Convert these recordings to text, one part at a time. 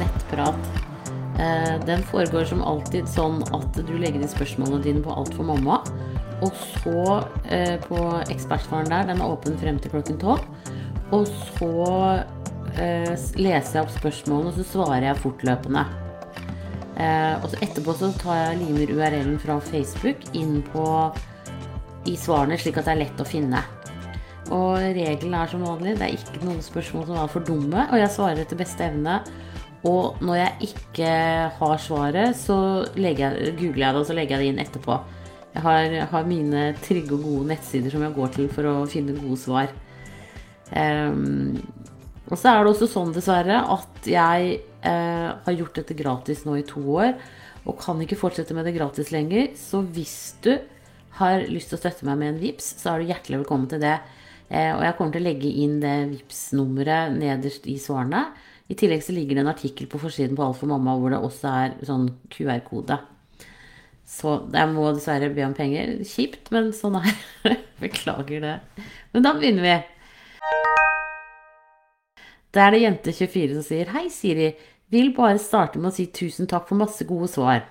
nettprat. Eh, Den foregår som alltid sånn at du legger inn spørsmålene dine på Alt for mamma. Og så eh, på Ekspertfaren der, den er åpen frem til klokken tolv. Og så eh, leser jeg opp spørsmålene, og så svarer jeg fortløpende. Og så etterpå så tar jeg limer URL-en fra Facebook inn på i svarene, slik at det er lett å finne. Og regelen er som vanlig, det er ikke noen spørsmål som er for dumme, og jeg svarer etter beste evne. Og når jeg ikke har svaret, så jeg, googler jeg det, og så legger jeg det inn etterpå. Jeg har, har mine trygge og gode nettsider som jeg går til for å finne gode svar. Um, og så er det også sånn, dessverre, at jeg uh, har gjort dette gratis nå i to år. Og kan ikke fortsette med det gratis lenger. Så hvis du har lyst til å støtte meg med en VIPS, så er du hjertelig velkommen til det. Uh, og jeg kommer til å legge inn det VIPS-nummeret nederst i svarene. I tillegg så ligger det en artikkel på forsiden på Alt for mamma hvor det også er sånn QR-kode. Så jeg må dessverre be om penger. Kjipt, men sånn er. Beklager det. Men da begynner vi. Da er det Jente24 som sier Hei, Siri. Vil bare starte med å si tusen takk for masse gode svar.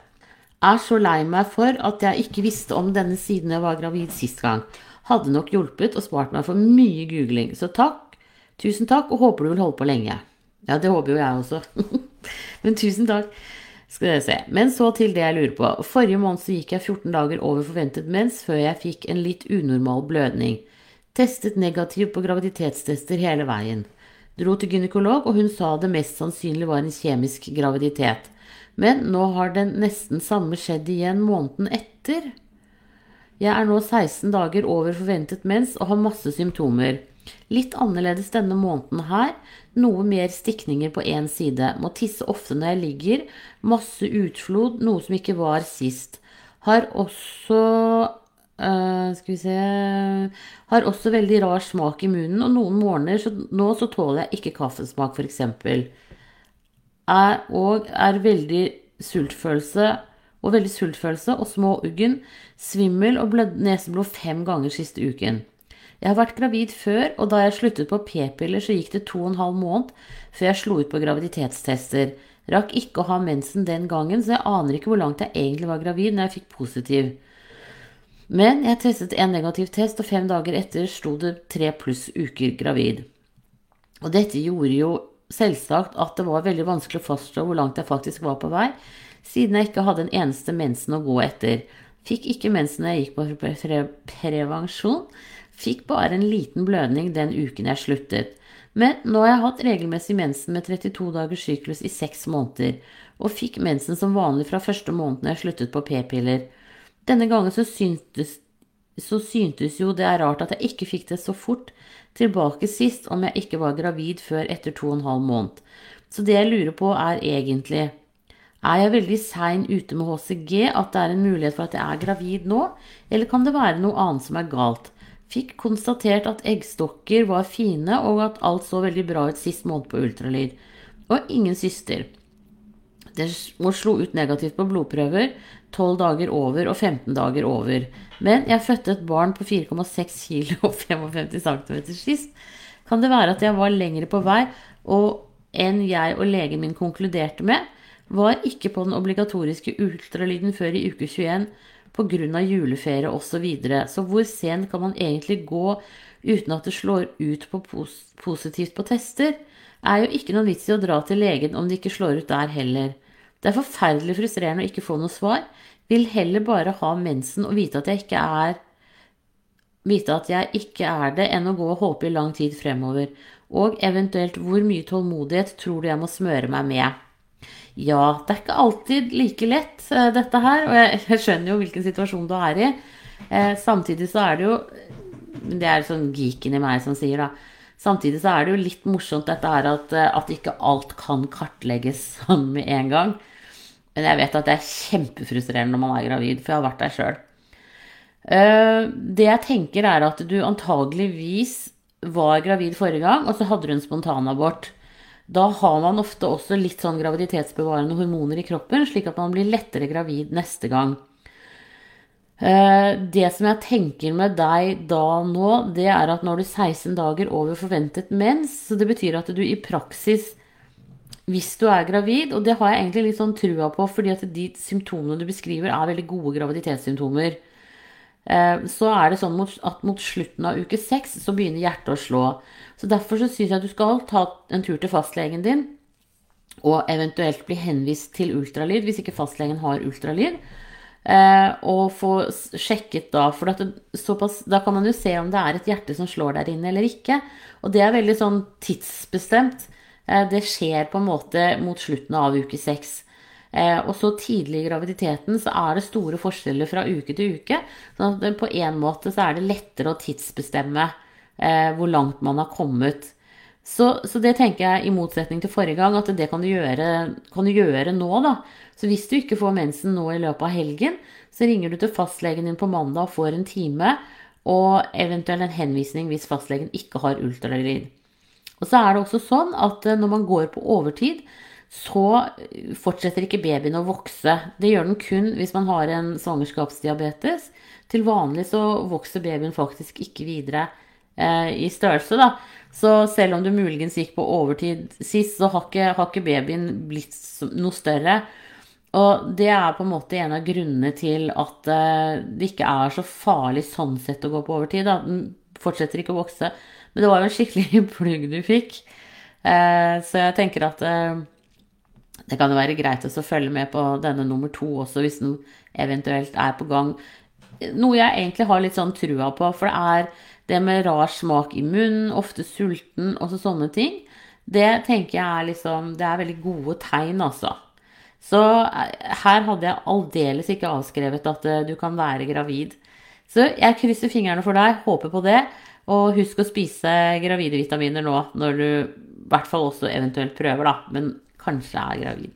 Er så lei meg for at jeg ikke visste om denne siden jeg var gravid sist gang. Hadde nok hjulpet og spart meg for mye googling. Så takk. Tusen takk, og håper du vil holde på lenge. Ja, det håper jo jeg også. Men tusen takk. Skal dere se. Men så til det jeg lurer på. Forrige måned så gikk jeg 14 dager over forventet mens før jeg fikk en litt unormal blødning. Testet negativ på graviditetstester hele veien. Dro til gynekolog, og hun sa det mest sannsynlig var en kjemisk graviditet. Men nå har den nesten samme skjedd igjen måneden etter. Jeg er nå 16 dager over forventet mens og har masse symptomer. Litt annerledes denne måneden her. Noe mer stikninger på én side. Må tisse ofte når jeg ligger. Masse utflod, noe som ikke var sist. Har også øh, Skal vi se Har også veldig rar smak i munnen, og noen morgener så, nå så tåler jeg ikke kaffesmak, f.eks. Er, og er veldig sultfølelse og veldig sultfølelse og små uggen. Svimmel og neseblod fem ganger siste uken. Jeg har vært gravid før, og da jeg sluttet på p-piller, så gikk det to og en halv måned før jeg slo ut på graviditetstester. Rakk ikke å ha mensen den gangen, så jeg aner ikke hvor langt jeg egentlig var gravid når jeg fikk positiv. Men jeg testet en negativ test, og fem dager etter sto det tre pluss uker gravid. Og dette gjorde jo selvsagt at det var veldig vanskelig å fastslå hvor langt jeg faktisk var på vei, siden jeg ikke hadde en eneste mensen å gå etter. Fikk ikke mensen når jeg gikk på pre pre prevensjon. Fikk bare en liten blødning den uken jeg sluttet. Men nå har jeg hatt regelmessig mensen med 32 dagers syklus i seks måneder, og fikk mensen som vanlig fra første måneden jeg sluttet på p-piller. Denne gangen så syntes, så syntes jo det er rart at jeg ikke fikk det så fort tilbake sist om jeg ikke var gravid før etter to og en halv måned. Så det jeg lurer på er egentlig er jeg veldig sein ute med HCG, at det er en mulighet for at jeg er gravid nå, eller kan det være noe annet som er galt? Fikk konstatert at eggstokker var fine, og at alt så veldig bra ut sist måned på ultralyd. Og ingen syster. Det slo ut negativt på blodprøver, 12 dager over og 15 dager over. Men jeg fødte et barn på 4,6 kg og 55 cm sist. Kan det være at jeg var lengre på vei og enn jeg og legen min konkluderte med? Var ikke på den obligatoriske ultralyden før i uke 21 pga. juleferie osv. Så, videre. så hvor sent kan man egentlig gå uten at det slår ut på pos positivt på tester? Er jo ikke noen vits i å dra til legen om det ikke slår ut der heller. Det er forferdelig frustrerende å ikke få noe svar. Vil heller bare ha mensen og vite at jeg ikke er vite at jeg ikke er det, enn å gå og håpe i lang tid fremover. Og eventuelt hvor mye tålmodighet tror du jeg må smøre meg med? Ja, det er ikke alltid like lett, eh, dette her. Og jeg, skjønner jo hvilken situasjon du er i. Eh, samtidig så er det jo Det er sånn geeken i meg som sier, da. Samtidig så er det jo litt morsomt dette her at, eh, at ikke alt kan kartlegges sånn med en gang. Men jeg vet at det er kjempefrustrerende når man er gravid, for jeg har vært der sjøl. Det jeg tenker, er at du antageligvis var gravid forrige gang, og så hadde du en spontanabort. Da har man ofte også litt sånn graviditetsbevarende hormoner i kroppen, slik at man blir lettere gravid neste gang. Eh, det som jeg tenker med deg da nå, det er at når du er 16 dager over forventet mens, så det betyr at du i praksis hvis du er gravid, og det har jeg egentlig litt sånn trua på, fordi at de symptomene du beskriver, er veldig gode graviditetssymptomer, så er det sånn at mot slutten av uke seks så begynner hjertet å slå. Så derfor så syns jeg at du skal ta en tur til fastlegen din, og eventuelt bli henvist til ultralyd hvis ikke fastlegen har ultralyd. Eh, og få sjekket da, for såpass, da kan man jo se om det er et hjerte som slår der inne eller ikke. Og det er veldig sånn tidsbestemt. Eh, det skjer på en måte mot slutten av uke seks. Eh, og så tidlig i graviditeten så er det store forskjeller fra uke til uke. sånn at på en måte så er det lettere å tidsbestemme hvor langt man har kommet. Så, så, det tenker jeg, i motsetning til forrige gang, at det kan du gjøre, kan du gjøre nå, da. Så hvis du ikke får mensen nå i løpet av helgen, så ringer du til fastlegen din på mandag og får en time, og eventuelt en henvisning hvis fastlegen ikke har ultralyd. Og så er det også sånn at eh, når man går på overtid, så fortsetter ikke babyen å vokse. Det gjør den kun hvis man har en svangerskapsdiabetes. Til vanlig så vokser babyen faktisk ikke videre eh, i størrelse, da. Så selv om du muligens gikk på overtid sist, så har ikke, har ikke babyen blitt noe større. Og det er på en måte en av grunnene til at uh, det ikke er så farlig sånn sett å gå på overtid. Da. Den fortsetter ikke å vokse. Men det var jo en skikkelig plugg du fikk. Uh, så jeg tenker at uh, det kan jo være greit å følge med på denne nummer to også, hvis den eventuelt er på gang. Noe jeg egentlig har litt sånn trua på, for det er det med rar smak i munnen, ofte sulten, og sånne ting. Det tenker jeg er liksom Det er veldig gode tegn, altså. Så eh, her hadde jeg aldeles ikke avskrevet at eh, du kan være gravid. Så jeg krysser fingrene for deg, håper på det. Og husk å spise gravide vitaminer nå, når du i hvert fall også eventuelt prøver, da. Men kanskje er gravid.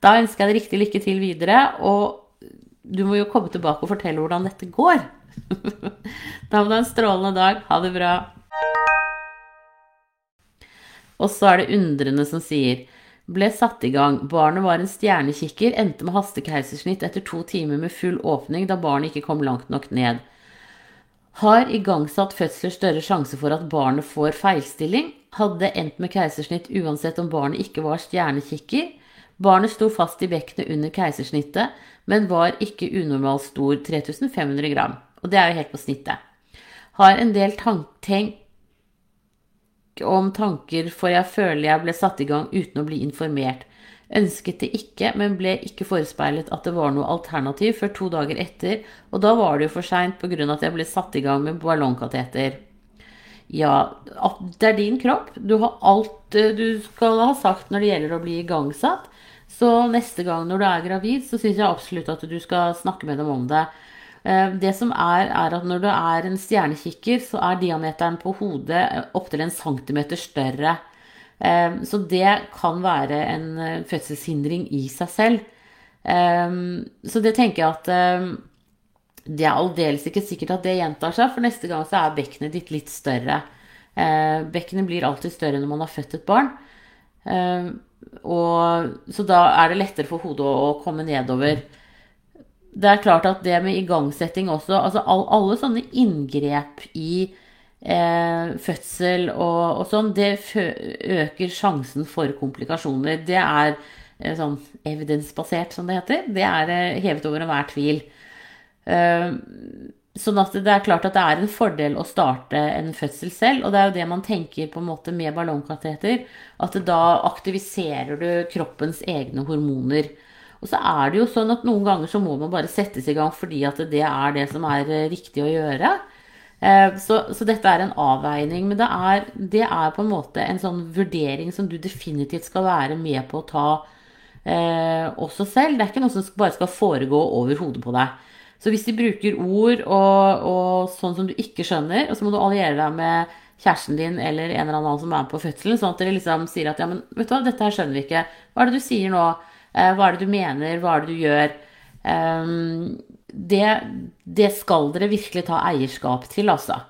Da ønsker jeg deg riktig lykke til videre. Og du må jo komme tilbake og fortelle hvordan dette går. da må du ha en strålende dag. Ha det bra. Og så er det undrende som sier ble satt i gang. Barnet var en stjernekikker, endte med hastekeisersnitt etter to timer med full åpning da barnet ikke kom langt nok ned. Har igangsatt fødsler større sjanse for at barnet får feilstilling? Hadde endt med keisersnitt uansett om barnet ikke var stjernekikker? Barnet sto fast i bekkenet under keisersnittet, men var ikke unormalt stor, 3500 gram. Og det er jo helt på snittet. Har en del tenk om tanker, for jeg føler jeg ble satt i gang uten å bli informert. Ønsket det ikke, men ble ikke forespeilet at det var noe alternativ før to dager etter, og da var det jo for seint pga. at jeg ble satt i gang med ballongkateter. Ja, det er din kropp. Du har alt eh, du skal ha sagt når det gjelder å bli igangsatt. Så neste gang når du er gravid, så syns jeg absolutt at du skal snakke med dem om det. Eh, det som er, er at når du er en stjernekikker, så er diameteren på hodet opptil en centimeter større. Eh, så det kan være en eh, fødselshindring i seg selv. Så det tenker jeg at det er aldeles ikke sikkert at det gjentar seg, for neste gang så er bekkenet ditt litt større. Bekkenet blir alltid større når man har født et barn. Og, så da er det lettere for hodet å komme nedover det er klart at det med igangsetting også altså all, Alle sånne inngrep i eh, fødsel og, og, sånn, det øker sjansen for komplikasjoner. Det er eh, sånn evidensbasert, som det heter. Det er eh, hevet over enhver tvil. Uh, sånn at det er klart at det er en fordel å starte en fødsel selv. Og det er jo det man tenker på en måte med ballongkateter. At da aktiviserer du kroppens egne hormoner. Og så er det jo sånn at noen ganger så må man bare settes i gang fordi at det er det som er eh, riktig å gjøre. Eh, så, så dette er en avveining. Men det er, det er, på en måte en sånn vurdering som du definitivt skal være med på å ta eh, også selv. Det er ikke noe som bare skal foregå over hodet på deg. Så hvis de bruker ord og, og sånn som du ikke skjønner, og så må du alliere deg med kjæresten din eller en eller annen som er med på fødselen, sånn at dere liksom sier at ja, men vet du hva, dette her skjønner vi ikke. Hva er det du sier nå? Eh, hva er det du mener? Hva er det du gjør? Ehm, det, det skal dere virkelig ta eierskap til, altså.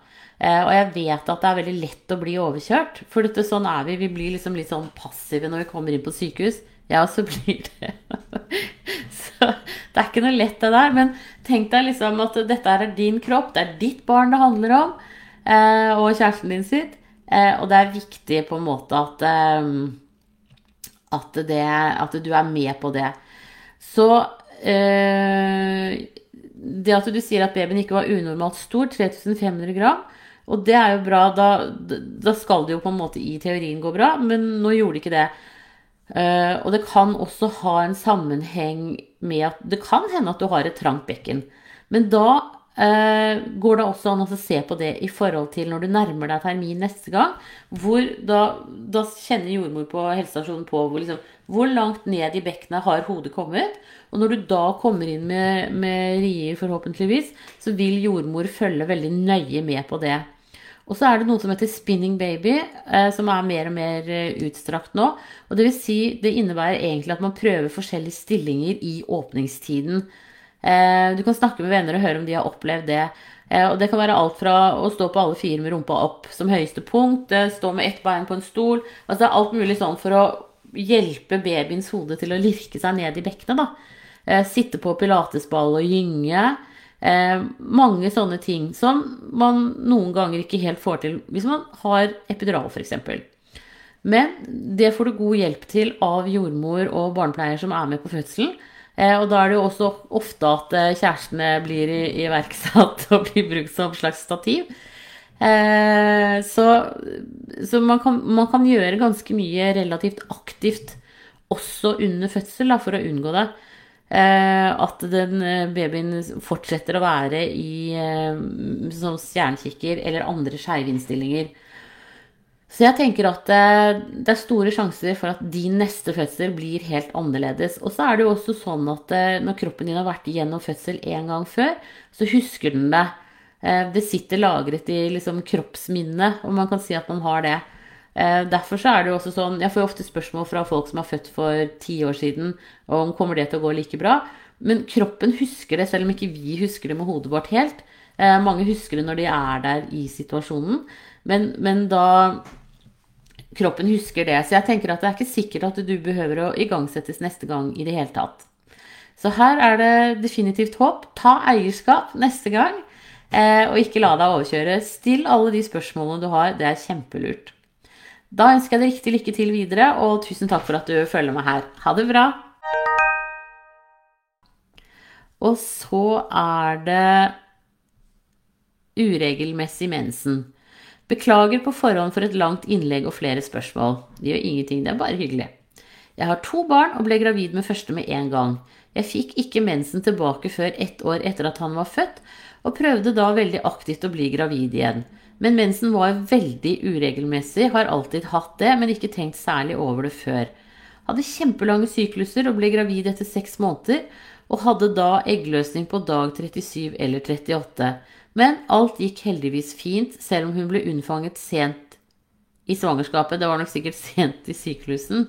Eh, og jeg vet at det er veldig lett å bli overkjørt. For dette, sånn er vi. Vi blir liksom litt sånn passive når vi kommer inn på sykehus. Ja, så blir det. Det er ikke noe lett, det der. Men tenk deg liksom at dette er din kropp. Det er ditt barn det handler om. Eh, og kjæresten din sitt. Og det er viktig på en måte at at, det, at du er med på det. Så eh, det at du sier at babyen ikke var unormalt stor, 3500 gram, og det er jo bra, da, da, skal det jo på en måte i teorien gå bra, men nå gjorde det ikke det. Og det kan også ha en sammenheng med at det kan hende at du har et trangt bekken. Men da eh, går det også an å se på det i forhold til når du nærmer deg termin neste gang. Hvor da, da kjenner jordmor på helsestasjonen på hvor, liksom, hvor, langt ned i bekkenet har hodet kommet. Og når du da kommer inn med, med rier, forhåpentligvis, så vil jordmor følge veldig nøye med på det. Og så er det noe som heter spinning baby, eh, som er mer og mer eh, utstrakt nå. Og det vil si, det innebærer egentlig at man prøver forskjellige stillinger i åpningstiden. Eh, du kan snakke med venner og høre om de har opplevd det. Og det kan være alt fra å stå på alle fire med rumpa opp som høyeste punkt, stå med ett bein på en stol Altså alt mulig sånn for å hjelpe babyens hode til å lirke seg ned i bekkenet, da. Sitte på pilatesball og gynge. Eh, mange sånne ting som man noen ganger ikke helt får til hvis man har epidural, f.eks. Men det får du god hjelp til av jordmor og barnepleier som er med på fødselen. Eh, og da er det jo også ofte at eh, kjærestene blir iverksatt og blir brukt som slags stativ. Eh, så, så man, kan, man, kan, gjøre ganske mye relativt aktivt også under fødsel da, for å unngå det. Eh, at den eh, babyen fortsetter å være i eh, som stjernekikker eller andre skeivinnstillinger. Så jeg tenker at det er store sjanser for at din neste fødsel blir helt annerledes. Og så er det jo også sånn at når kroppen din har vært igjennom fødsel en gang før, så husker den det. Det sitter lagret i liksom kroppsminnet, og man kan si at man har det. Eh, derfor så er det jo også sånn Jeg får jo ofte spørsmål fra folk som er født for ti år siden, om kommer det til å gå like bra. Men kroppen husker det, selv om ikke vi husker det med hodet vårt helt. Eh, mange husker det når de er der i situasjonen, men, men da kroppen husker det. Så jeg tenker at det er ikke sikkert at du behøver å igangsettes neste gang i det hele tatt. Så her er det definitivt håp. Ta eierskap neste gang, eh, og ikke la deg overkjøre. Still alle de spørsmålene du har. Det er kjempelurt. Da ønsker jeg deg riktig lykke til videre, og tusen takk for at du følger meg her. Ha det bra! Og så er det uregelmessig mensen. Beklager på forhånd for et langt innlegg og flere spørsmål. Det gjør ingenting, det er bare hyggelig. Jeg har to barn og ble gravid med første med en gang. Jeg fikk ikke mensen tilbake før ett år etter at han var født, og prøvde da veldig aktivt å bli gravid igjen. Men mensen var veldig uregelmessig, har alltid hatt det, men ikke tenkt særlig over det før. Hadde kjempelange sykluser og ble gravid etter seks måneder, og hadde da eggløsning på dag 37 eller 38. Men alt gikk heldigvis fint, selv om hun ble unnfanget sent i svangerskapet. Det var nok sikkert sent i syklusen.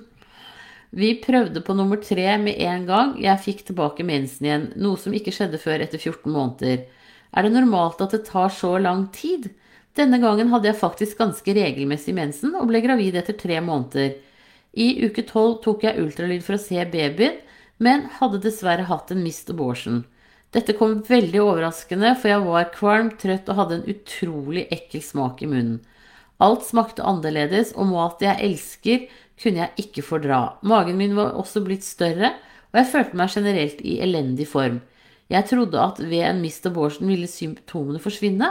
Vi prøvde på nummer tre med en gang. Jeg fikk tilbake mensen igjen, noe som ikke skjedde før etter 14 måneder. Er det normalt at det tar så lang tid? Denne gangen hadde jeg faktisk ganske regelmessig mensen og ble gravid etter tre måneder. I uke tolv tok jeg ultralyd for å se babyen, men hadde dessverre hatt en mist abortion. Dette kom veldig overraskende, for jeg var kvalm, trøtt og hadde en utrolig ekkel smak i munnen. Alt smakte annerledes, og mat jeg elsker, kunne jeg ikke fordra. Magen min var også blitt større, og jeg følte meg generelt i elendig form. Jeg trodde at ved en mist abortion ville symptomene forsvinne,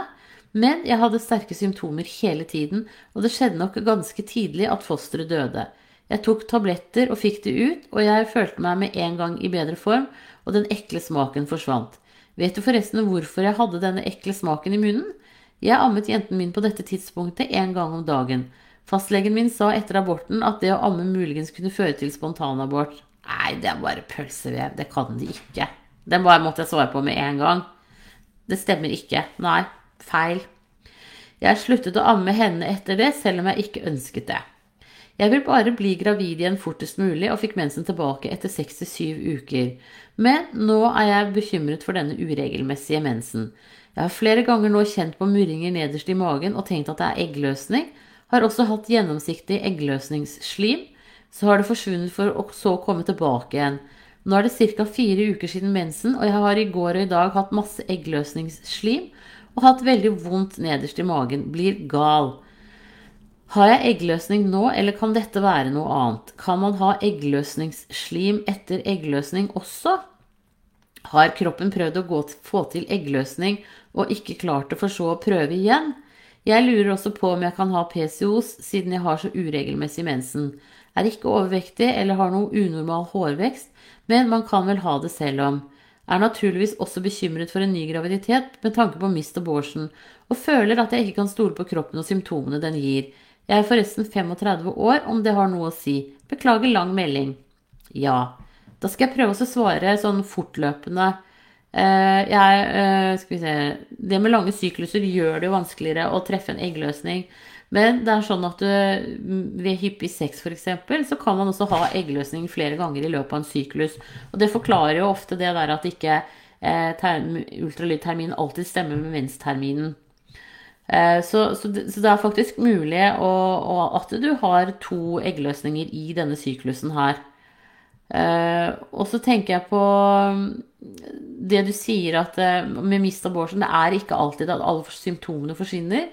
men jeg hadde sterke symptomer hele tiden, og det skjedde nok ganske tidlig at fosteret døde. Jeg tok tabletter og fikk det ut, og jeg følte meg med en gang i bedre form, og den ekle smaken forsvant. Vet du forresten hvorfor jeg hadde denne ekle smaken i munnen? Jeg ammet jenten min på dette tidspunktet en gang om dagen. Fastlegen min sa etter aborten at det å amme muligens kunne føre til spontanabort. Nei, det er bare pølsevev. Det kan det ikke. Den bare måtte jeg svare på med en gang. Det stemmer ikke. Nei, Feil. Jeg sluttet å amme henne etter det, selv om jeg ikke ønsket det. Jeg vil bare bli gravid igjen fortest mulig og fikk mensen tilbake etter seks til syv uker. Men nå er jeg bekymret for denne uregelmessige mensen. Jeg har flere ganger nå kjent på murringer nederst i magen og tenkt at det er eggløsning. Har også hatt gjennomsiktig eggløsningsslim. Så har det forsvunnet for å så komme tilbake igjen. Nå er det ca. fire uker siden mensen, og jeg har i går og i dag hatt masse eggløsningsslim og hatt veldig vondt nederst i magen. Blir gal. Har jeg eggløsning nå, eller kan dette være noe annet? Kan man ha eggløsningsslim etter eggløsning også? Har kroppen prøvd å gå, få til eggløsning og ikke klart det, for så å prøve igjen? Jeg lurer også på om jeg kan ha PCOS, siden jeg har så uregelmessig mensen. Er ikke overvektig eller har noe unormal hårvekst, men man kan vel ha det selv om. Er naturligvis også bekymret for en ny graviditet med tanke på mist og Borsen, og føler at jeg ikke kan stole på kroppen og symptomene den gir. Jeg er forresten 35 år, om det har noe å si. Beklager lang melding. Ja. Da skal jeg prøve å svare sånn fortløpende. Eh, jeg, eh, skal vi se Det med lange sykluser gjør det jo vanskeligere å treffe en eggløsning. Men det er sånn at du, ved hyppig sex f.eks. så kan man også ha eggløsning flere ganger i løpet av en syklus. Og det forklarer jo ofte det der at ikke eh, ultralydterminen alltid stemmer med mensterminen. Eh, så, så, det, så, det, er faktisk mulig å, å, at du har to eggløsninger i denne syklusen her. Eh, og så tenker jeg på det du sier at med mist abortion, det er ikke alltid at alle symptomene forsvinner.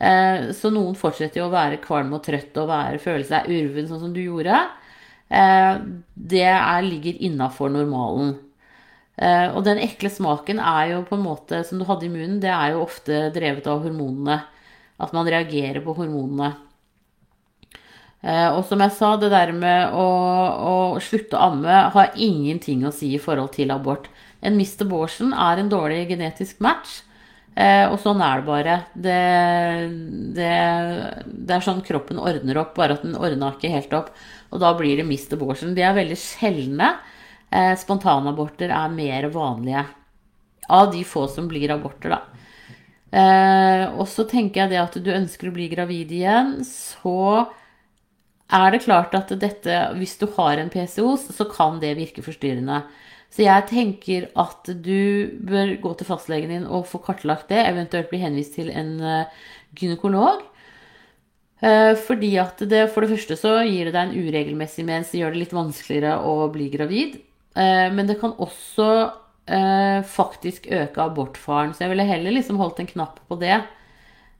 Uh, så noen fortsetter jo å være kvalm og trøtt og være, føle seg urven sånn som du gjorde. det er, ligger innafor normalen. Uh, og den ekle smaken er jo på en måte som du hadde i munnen, det er jo ofte drevet av hormonene. At man reagerer på hormonene. Og som jeg sa, det der med å, å, slutte å amme har ingenting å si i forhold til abort. En Mr. Borsen er en dårlig genetisk match. Uh, og sånn er det bare. Det, det, det, er sånn kroppen ordner opp, bare at den ordna ikke helt opp. Og da blir det mist abortion. De er veldig sjeldne. Eh, spontanaborter er mer vanlige. Av de få som blir aborter, da. Eh, og så tenker jeg det at du ønsker å bli gravid igjen, så er det klart at dette, hvis du har en PCOS, så kan det virke forstyrrende. Så jeg tenker at du bør gå til fastlegen din og få kartlagt det, eventuelt bli henvist til en uh, gynekolog. Uh, fordi at det for det første så gir det deg en uregelmessig mens, det gjør det litt vanskeligere å bli gravid. Eh, men det kan også eh, faktisk øke abortfaren. Så jeg ville heller liksom holdt en knapp på det.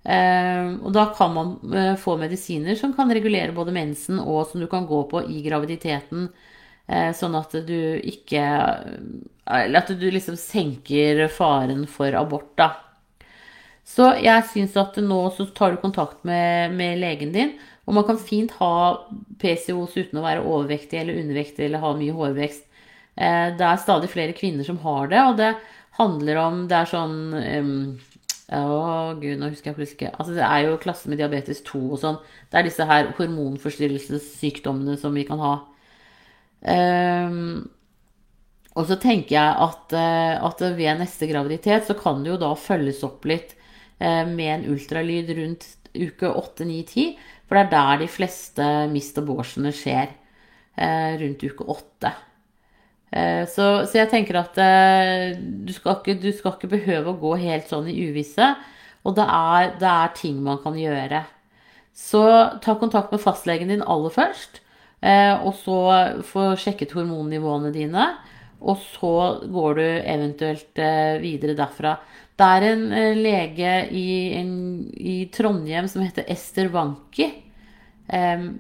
Eh, og da kan man få medisiner som kan regulere både mensen og som du kan gå på i graviditeten. Sånn at du ikke Eller at du liksom senker faren for abort, da. Så jeg syns at nå så tar du kontakt med, med, legen din. Og man kan fint ha PCOS uten å være overvektig eller undervektig eller ha mye hårvekst. Eh, det er stadig flere kvinner som har det, og det handler om Det er sånn um, Å, gud, nå husker jeg plutselig ikke Altså, det er jo klasse med diabetes 2 og sånn. Det er disse her hormonforstyrrelsessykdommene som vi kan ha. Um, og så tenker jeg at, eh, at, ved neste graviditet så kan det jo da følges opp litt uh, med en ultralyd rundt uke 8-9-10. For det er der de fleste mist skjer. Uh, rundt uke 8. Eh, så, så, jeg tenker at eh, du skal, ikke, du skal, ikke, behøve å gå helt sånn i uvisse. Og det er, det er, ting man kan gjøre. Så ta kontakt med fastlegen din aller først. Eh, og så få sjekket hormonnivåene dine. Og så går du eventuelt videre derfra. Det er en lege i, en, i Trondheim som heter Ester Wanki.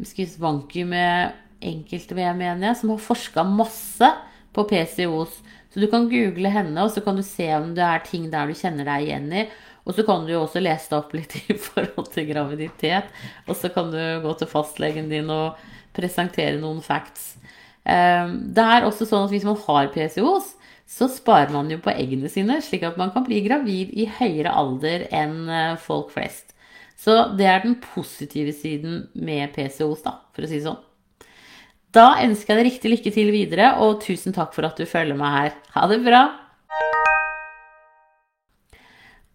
Skrives Wanki med enkelte V, mener jeg, som har forska masse på PCOs. Så du kan google henne, og så kan du se om det er ting der du kjenner deg igjen i. Og så kan du jo også lese deg opp litt i forhold til graviditet. Og så kan du gå til fastlegen din og presentere noen facts. Ehm, det er også sånn at hvis man har PCOs, så sparer man jo på eggene sine, slik at man kan bli gravid i høyere alder enn eh, folk flest. Så det er den positive siden med PCOs, da, for å si det sånn. Da ønsker jeg deg riktig lykke til videre, og tusen takk for at du følger meg her. Ha det bra!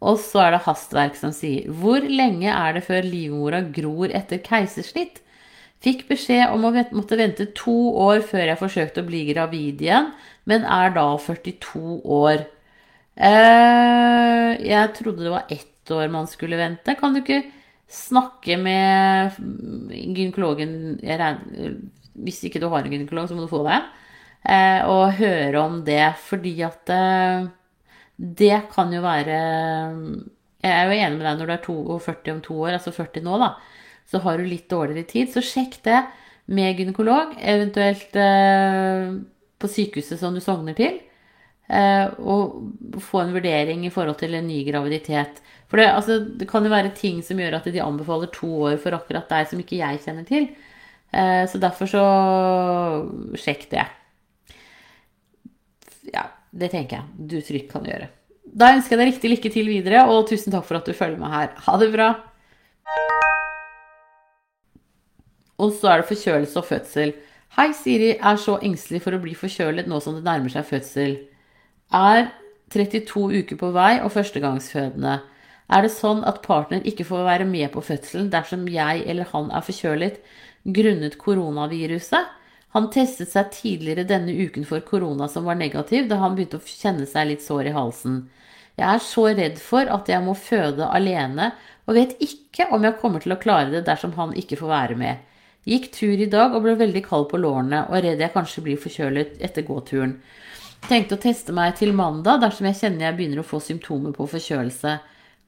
Og så er det hastverk som sier Hvor lenge er det før livmora gror etter keisersnitt? Fikk beskjed om å måtte vente to år før jeg forsøkte å bli gravid igjen, men er da 42 år. Eh, jeg trodde det var ett år man skulle vente. Kan du ikke snakke med gynekologen hvis ikke du har en gynekolog, så må du få det. Eh, og høre om det, fordi at eh, det kan jo være Jeg er jo enig med deg når du er 42 om to år, altså 40 nå, da. Så har du litt dårligere tid. Så sjekk det med gynekolog, eventuelt eh, på sykehuset som du sogner til. Eh, og få en vurdering i forhold til en ny graviditet. For det, altså, det, kan jo være ting som gjør at de anbefaler to år for akkurat deg som ikke jeg kjenner til. Eh, så derfor så sjekk det. Ja, det tenker jeg du trygt kan gjøre. Da ønsker jeg deg riktig lykke til videre, og tusen takk for at du følger med her. Ha det bra! Og så er det forkjølelse og fødsel. Hei, Siri er så engstelig for å bli forkjølet nå som det nærmer seg fødsel. Er 32 uker på vei og førstegangsfødende. Er det sånn at partner ikke får være med på fødselen dersom jeg eller han er forkjølet grunnet koronaviruset? Han testet seg tidligere denne uken for korona som var negativ, da han begynte å kjenne seg litt sår i halsen. Jeg er så redd for at jeg må føde alene, og vet ikke om jeg kommer til å klare det dersom han ikke får være med. Gikk tur i dag og ble veldig kald på lårene og er redd jeg kanskje blir forkjølet etter gåturen. Tenkte å teste meg til mandag dersom jeg kjenner jeg begynner å få symptomer på forkjølelse.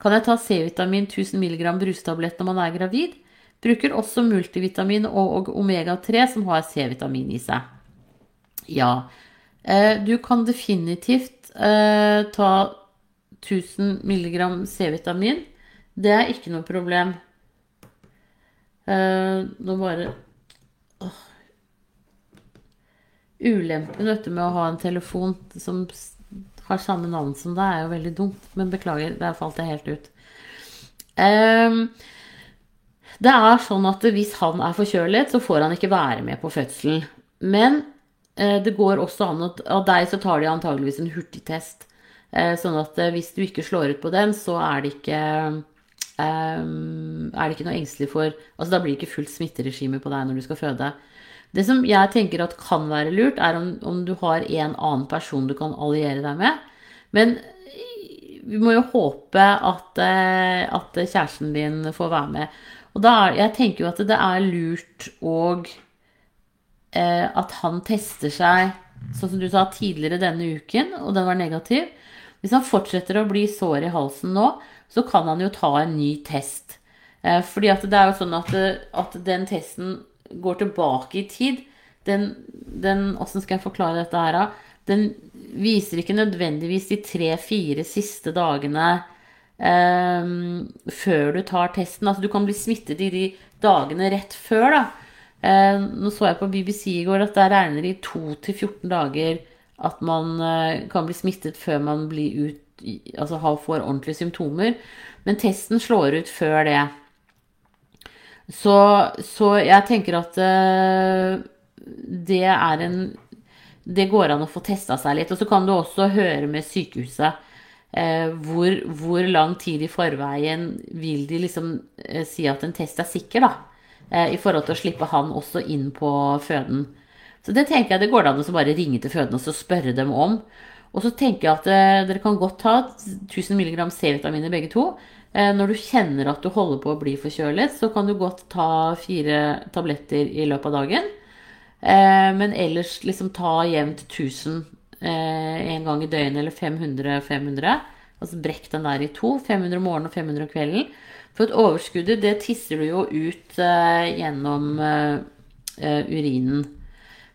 Kan jeg ta C-vitamin 1000 mg brustablett når man er gravid? Bruker også multivitamin og omega-3 som har C-vitamin i seg. Ja, eh, du kan definitivt eh, ta 1000 mg C-vitamin. Det er ikke noe problem. Uh, nå bare åh. Ulempen vet du, med å ha en telefon som har samme navn som deg, er jo veldig dumt. Men beklager, der falt jeg helt ut. Um, det er sånn at hvis han er forkjølet, så får han ikke være med på fødselen. Men eh, det går også an at av deg så tar de antageligvis en hurtigtest. Eh, sånn at hvis du ikke slår ut på den, så er det ikke um, er det ikke noe engstelig for Altså da blir det ikke fullt smitteregime på deg når du skal føde. Det som jeg tenker at kan være lurt, er om, om du har en annen person du kan alliere deg med. Men vi må jo håpe at, eh, at kjæresten din får være med. Og da er, jeg tenker jo at det er lurt og eh, at han tester seg, sånn som du sa tidligere denne uken, og den var negativ. Hvis han fortsetter å bli sår i halsen nå, så kan han jo ta en ny test. Eh, fordi at det er jo sånn at, at den testen går tilbake i tid. Den, Åssen skal jeg forklare dette her, da? Den viser ikke nødvendigvis de tre-fire siste dagene eh, før du tar testen. Altså du kan bli smittet i de dagene rett før, da. Eh, nå så jeg på BBC i går at der regner de 2 14 dager at man eh, kan bli smittet før man blir ut altså får ordentlige symptomer. Men testen slår ut før det. Så, så jeg tenker at uh, det er en Det går an å få testa seg litt. Og så kan du også høre med sykehuset Eh, hvor, hvor, lang tid i forveien vil de liksom eh, si at en test er sikker, da. I forhold til å slippe han også inn på føden. Så det tenker jeg det går an å bare ringe til føden og spørre dem om. Og så tenker jeg at eh, dere kan godt ta 1000 mg C-vitaminer begge to. Eh, når du kjenner at du holder på å bli forkjølet, så kan du godt ta fire tabletter i løpet av dagen. Eh, men ellers liksom ta jevnt 1000 en gang i døgnet, eller 500-500. Altså brekk den der i to. 500 om morgenen og 500 om kvelden. For et overskuddet, det tisser du jo ut gjennom urinen.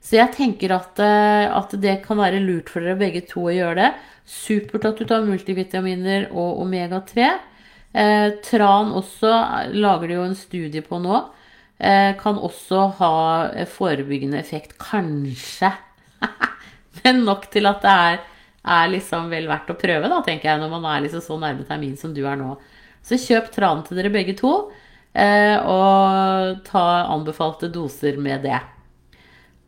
Så jeg tenker at, eh, at, det kan være lurt for dere begge to å gjøre det. Supert at du tar multivitaminer og omega-3. Eh, tran også lager de jo en studie på nå. Eh, kan også ha forebyggende effekt, kanskje. Men nok til at det er, er, liksom vel verdt å prøve, da, tenker jeg, når man er liksom så nærme termin som du er nå. Så kjøp tran til dere begge to, eh, og ta anbefalte doser med det.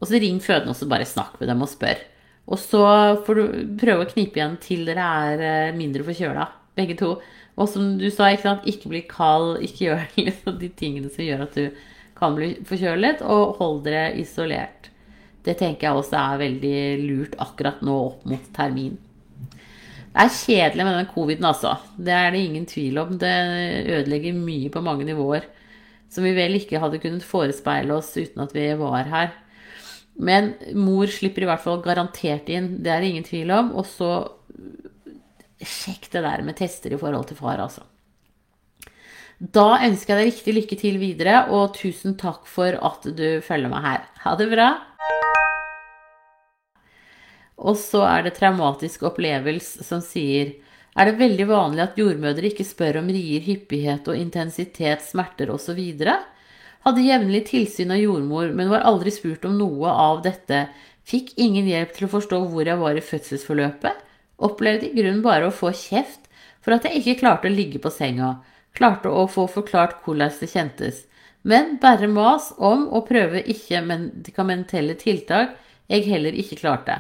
Og så ring fødende og så bare snakk med dem og spør. Og så får du prøve å knipe igjen til dere er eh, mindre forkjøla, begge to. Og som du sa, ikke, sant? ikke bli kald, ikke gjør liksom de tingene som gjør at du kan bli forkjølet, og hold dere isolert. Det tenker jeg også er veldig lurt akkurat nå opp mot termin. Det er kjedelig med den coviden, altså. Det er det ingen tvil om. Det ødelegger mye på mange nivåer. Som vi vel ikke hadde kunnet forespeile oss uten at vi var her. Men mor slipper i hvert fall garantert inn, det er det ingen tvil om. Og så sjekk det der med tester i forhold til far, altså. Da ønsker jeg deg riktig lykke til videre, og tusen takk for at du følger meg her. Ha det bra! Og så er det traumatisk opplevelse som sier er det veldig vanlig at jordmødre ikke spør om rier, hyppighet og intensitet, smerter osv. Hadde jevnlig tilsyn av jordmor, men var aldri spurt om noe av dette. Fikk ingen hjelp til å forstå hvor jeg var i fødselsforløpet. Opplevde i grunnen bare å få kjeft for at jeg ikke klarte å ligge på senga. Klarte å få forklart hvordan det kjentes. Men bare mas om å prøve ikke-medikamentelle tiltak jeg heller ikke klarte.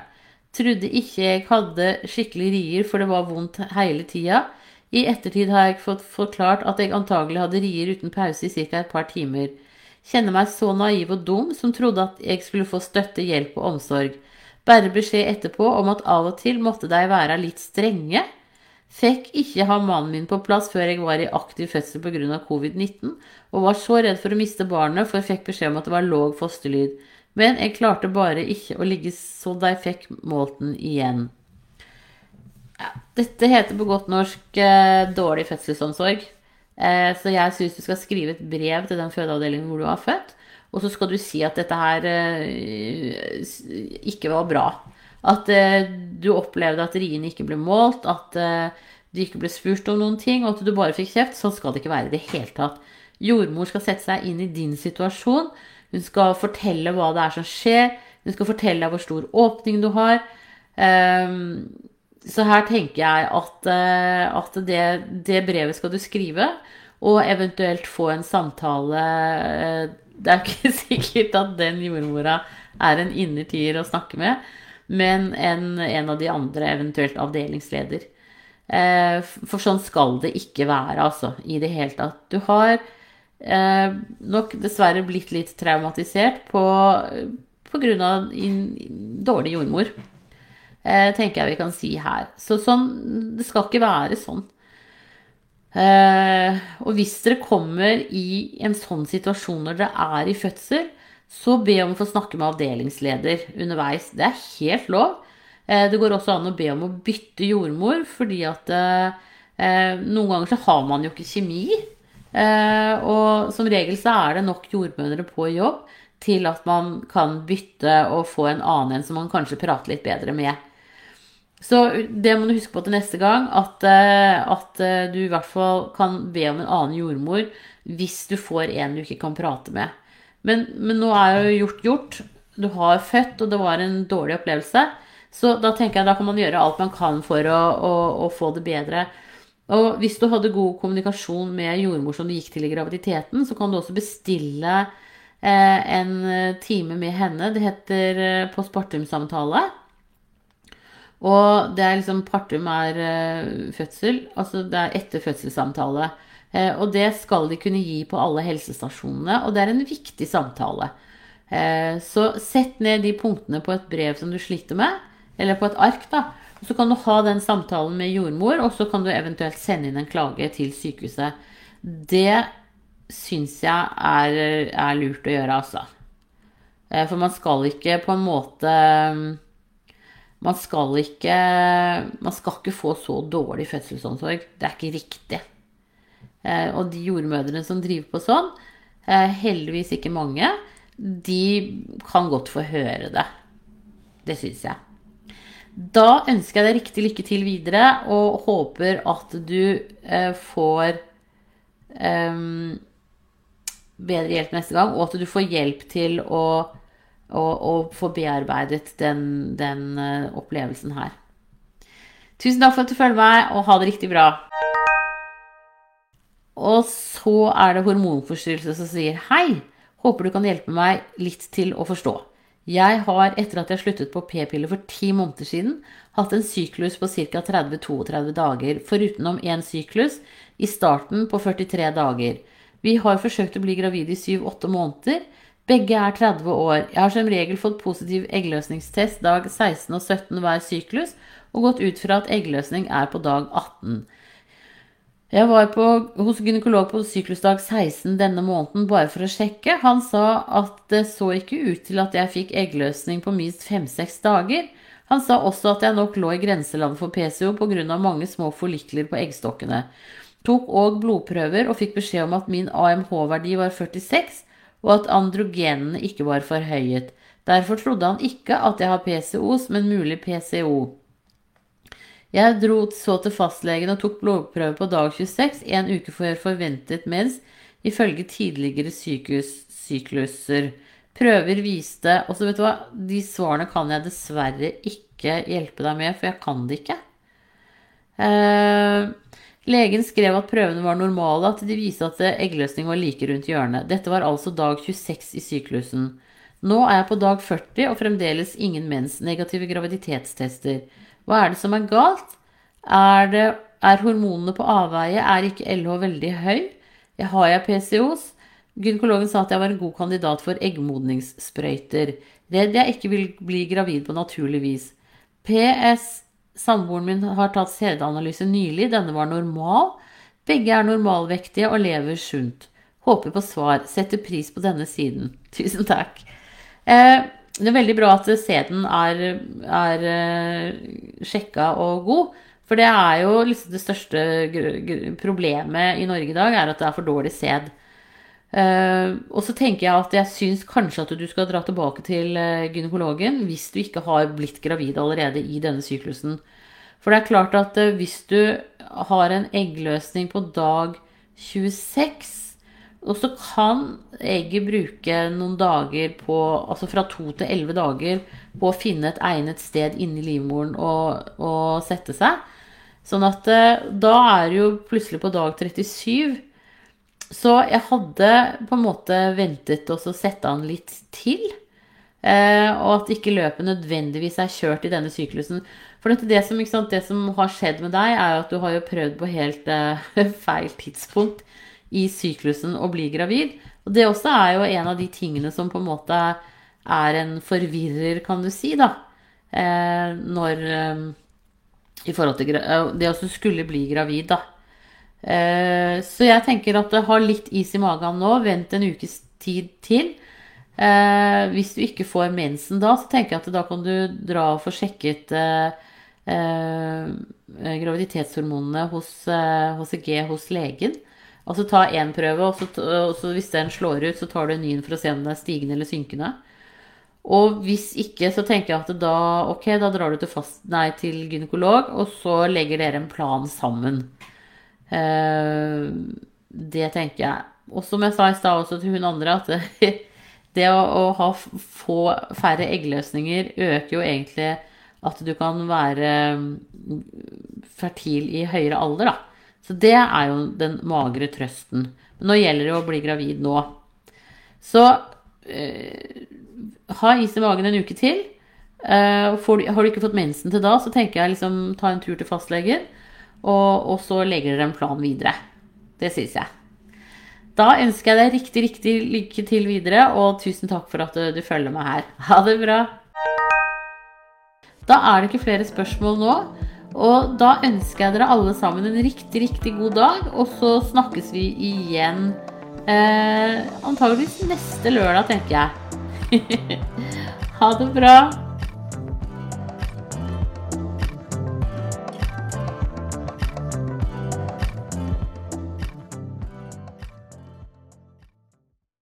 Trodde ikke jeg hadde skikkelig rier, for det var vondt hele tida. I ettertid har jeg fått forklart at jeg antagelig hadde rier uten pause i ca. et par timer. Kjenner meg så naiv og dum som trodde at jeg skulle få støtte, hjelp og omsorg. Bare beskjed etterpå om at av og til måtte de være litt strenge. Fikk ikke ha mannen min på plass før jeg var i aktiv fødsel pga. covid-19, og var så redd for å miste barnet, for jeg fikk beskjed om at det var låg fosterlyd. Men jeg klarte bare ikke å ligge så de fikk målt den igjen. Ja, dette heter på godt norsk eh, dårlig fødselsomsorg. Eh, så jeg syns du skal skrive et brev til den fødeavdelingen hvor du har født. Og så skal du si at dette her eh, ikke var bra. At eh, du opplevde at riene ikke ble målt, at du ikke ble spurt om noen ting, og at du bare fikk kjeft. Sånn skal det ikke være i det hele tatt. Jordmor skal sette seg inn i din situasjon. Hun skal fortelle hva det er som skjer. Hun skal fortelle deg hvor stor åpning du har. Um, så her tenker jeg at, uh, at det, det, brevet skal du skrive, og eventuelt få en samtale. Det er ikke sikkert at den jordmora er en innertier å snakke med, men en, en av de andre, eventuelt avdelingsleder. Uh, for sånn skal det ikke være, altså, i det hele tatt. Du har eh, nok dessverre blitt litt traumatisert på, på grunn av dårlig jordmor. Eh, tenker jeg vi kan si her. Så sånn Det skal ikke være sånn. Eh, og hvis dere kommer i en sånn situasjon når dere er i fødsel, så be om å få snakke med avdelingsleder underveis. Det er helt lov. Eh, det går også an å be om å bytte jordmor, fordi at eh, noen ganger så har man jo ikke kjemi. Eh, og som regel så er det nok jordmødre på jobb til at man kan bytte og få en annen en som man kanskje prater litt bedre med. Så det må du huske på til neste gang, at, eh, at eh, du i hvert fall kan be om en annen jordmor hvis du får en du ikke kan prate med. Men, men nå er jo gjort gjort. Du har født, og det var en dårlig opplevelse. Så da tenker jeg da kan man gjøre alt man kan for å, å, å få det bedre. Og hvis du hadde god kommunikasjon med jordmor som du gikk til i graviditeten, så kan du også bestille eh, en eh, time med henne. Det heter eh, postpartum-samtale. Og det er liksom Partum er eh, fødsel, altså det er etter fødselssamtale. Eh, og det skal de kunne gi på alle helsestasjonene, og det er en viktig samtale. Eh, så sett ned de punktene på et brev som du sliter med, eller på et ark, da. Så kan du ha den samtalen med jordmor, og så kan du eventuelt sende inn en klage til sykehuset. Det syns jeg er, er, lurt å gjøre, altså. For man skal ikke på en måte Man skal ikke Man skal ikke få så dårlig fødselsomsorg. Det er ikke riktig. Eh, og de jordmødrene som driver på sånn, eh, heldigvis ikke mange, de kan godt få høre det. Det syns jeg. Da ønsker jeg deg riktig lykke til videre, og håper at du eh, får bedre hjelp neste gang, og at du får hjelp til å, å, og få bearbeidet den, den uh, opplevelsen her. Tusen takk for at du følger meg, og ha det riktig bra. Og så er det hormonforstyrrelse som sier hei. Håper du kan hjelpe meg litt til å forstå. Jeg har, etter at jeg sluttet på p-piller for ti måneder siden, hatt en syklus på ca. 30-32 dager, forutenom én syklus i starten på 43 dager. Vi har forsøkt å bli gravid i 7-8 måneder. Begge er 30 år. Jeg har som regel fått positiv eggløsningstest dag 16 og 17 hver syklus, og gått ut fra at eggløsning er på dag 18. Jeg var på, hos gynekolog på syklusdag 16 denne måneden bare for å sjekke. Han sa at det så ikke ut til at jeg fikk eggløsning på minst fem-seks dager. Han sa også at jeg nok lå i grenseland for PCO pga. mange små forlikler på eggstokkene. Tok òg blodprøver og fikk beskjed om at min AMH-verdi var 46, og at androgenene ikke var forhøyet. Derfor trodde han ikke at jeg har PCOS, men mulig PCO. Jeg dro så til fastlegen og tok blodprøve på dag 26, en uke før forventet mens, ifølge tidligere sykehussykluser. Prøver viste Og så vet du hva, de svarene kan jeg dessverre ikke hjelpe deg med, for jeg kan det ikke. Eh, legen skrev at prøvene var normale, at de viste at eggløsning var like rundt hjørnet. Dette var altså dag 26 i syklusen. Nå er jeg på dag 40 og fremdeles ingen mens. Negative graviditetstester. Hva er det som er galt? Er, det, er hormonene på avveie? Er ikke LH veldig høy? Jeg har jeg PCOS? Gynekologen sa at jeg var en god kandidat for eggmodningssprøyter. Redd jeg ikke vil bli gravid på naturlig vis. PS. Samboeren min har tatt sædanalyse nylig. Denne var normal. Begge er normalvektige og lever sunt. Håper på svar. Setter pris på denne siden. Tusen takk. Eh, det er veldig bra at sæden er, er eh, sjekka og god. For det er jo liksom det største problemet i Norge i dag, er at det er for dårlig sæd. Uh, og så tenker jeg at jeg syns kanskje at du skal dra tilbake til uh, gynekologen hvis du ikke har blitt gravid allerede i denne syklusen. For det er klart at uh, hvis du har en eggløsning på dag 26 og så kan egget bruke noen dager på, altså fra to til elleve dager, på å finne et egnet sted inni livmoren og, og sette seg. Sånn at uh, da er det jo plutselig på dag 37. Så jeg hadde på en måte ventet å sette han litt til. Eh, og at ikke løpet nødvendigvis er kjørt i denne syklusen. For det som, det som, har skjedd med deg, er at du har jo prøvd på helt eh, feil tidspunkt i syklusen å bli gravid. Og det også er jo en av de tingene som på en måte er en forvirrer, kan du si, da. Eh, når I forhold til det å skulle bli gravid, da. Eh, så jeg tenker at ha litt is i magen nå. Vent en ukes tid til. Eh, hvis du ikke får mensen da, så tenker jeg at da kan du dra og få sjekket eh, graviditetshormonene hos HCG hos legen. Altså ta én prøve, og så, og så, hvis den slår ut, så tar du en ny for å se om den er stigende eller synkende. Og hvis ikke, så tenker jeg at da, ok, da drar du til, fast, nei, til gynekolog, og så legger dere en plan sammen. Eh, det tenker jeg. Og som jeg sa i stad også til hun andre, at det, å, å, ha få færre eggløsninger øker jo egentlig at du kan være mm, fertil i høyere alder, da. Så det er jo den magre trøsten. Men nå gjelder det å bli gravid nå. Så eh, ha is i magen en uke til. Eh, du, har du ikke fått mensen til da, så tenker jeg liksom ta en tur til fastlegen. Og, og så legger dere en plan videre. Det syns jeg. Da ønsker jeg deg riktig, riktig lykke til videre, og tusen takk for at du, du følger meg her. Ha det bra. Da er det ikke flere spørsmål nå. Og da ønsker jeg dere alle sammen en riktig, riktig god dag. Og så snakkes vi igjen eh, antageligvis neste lørdag, tenker jeg. ha det bra.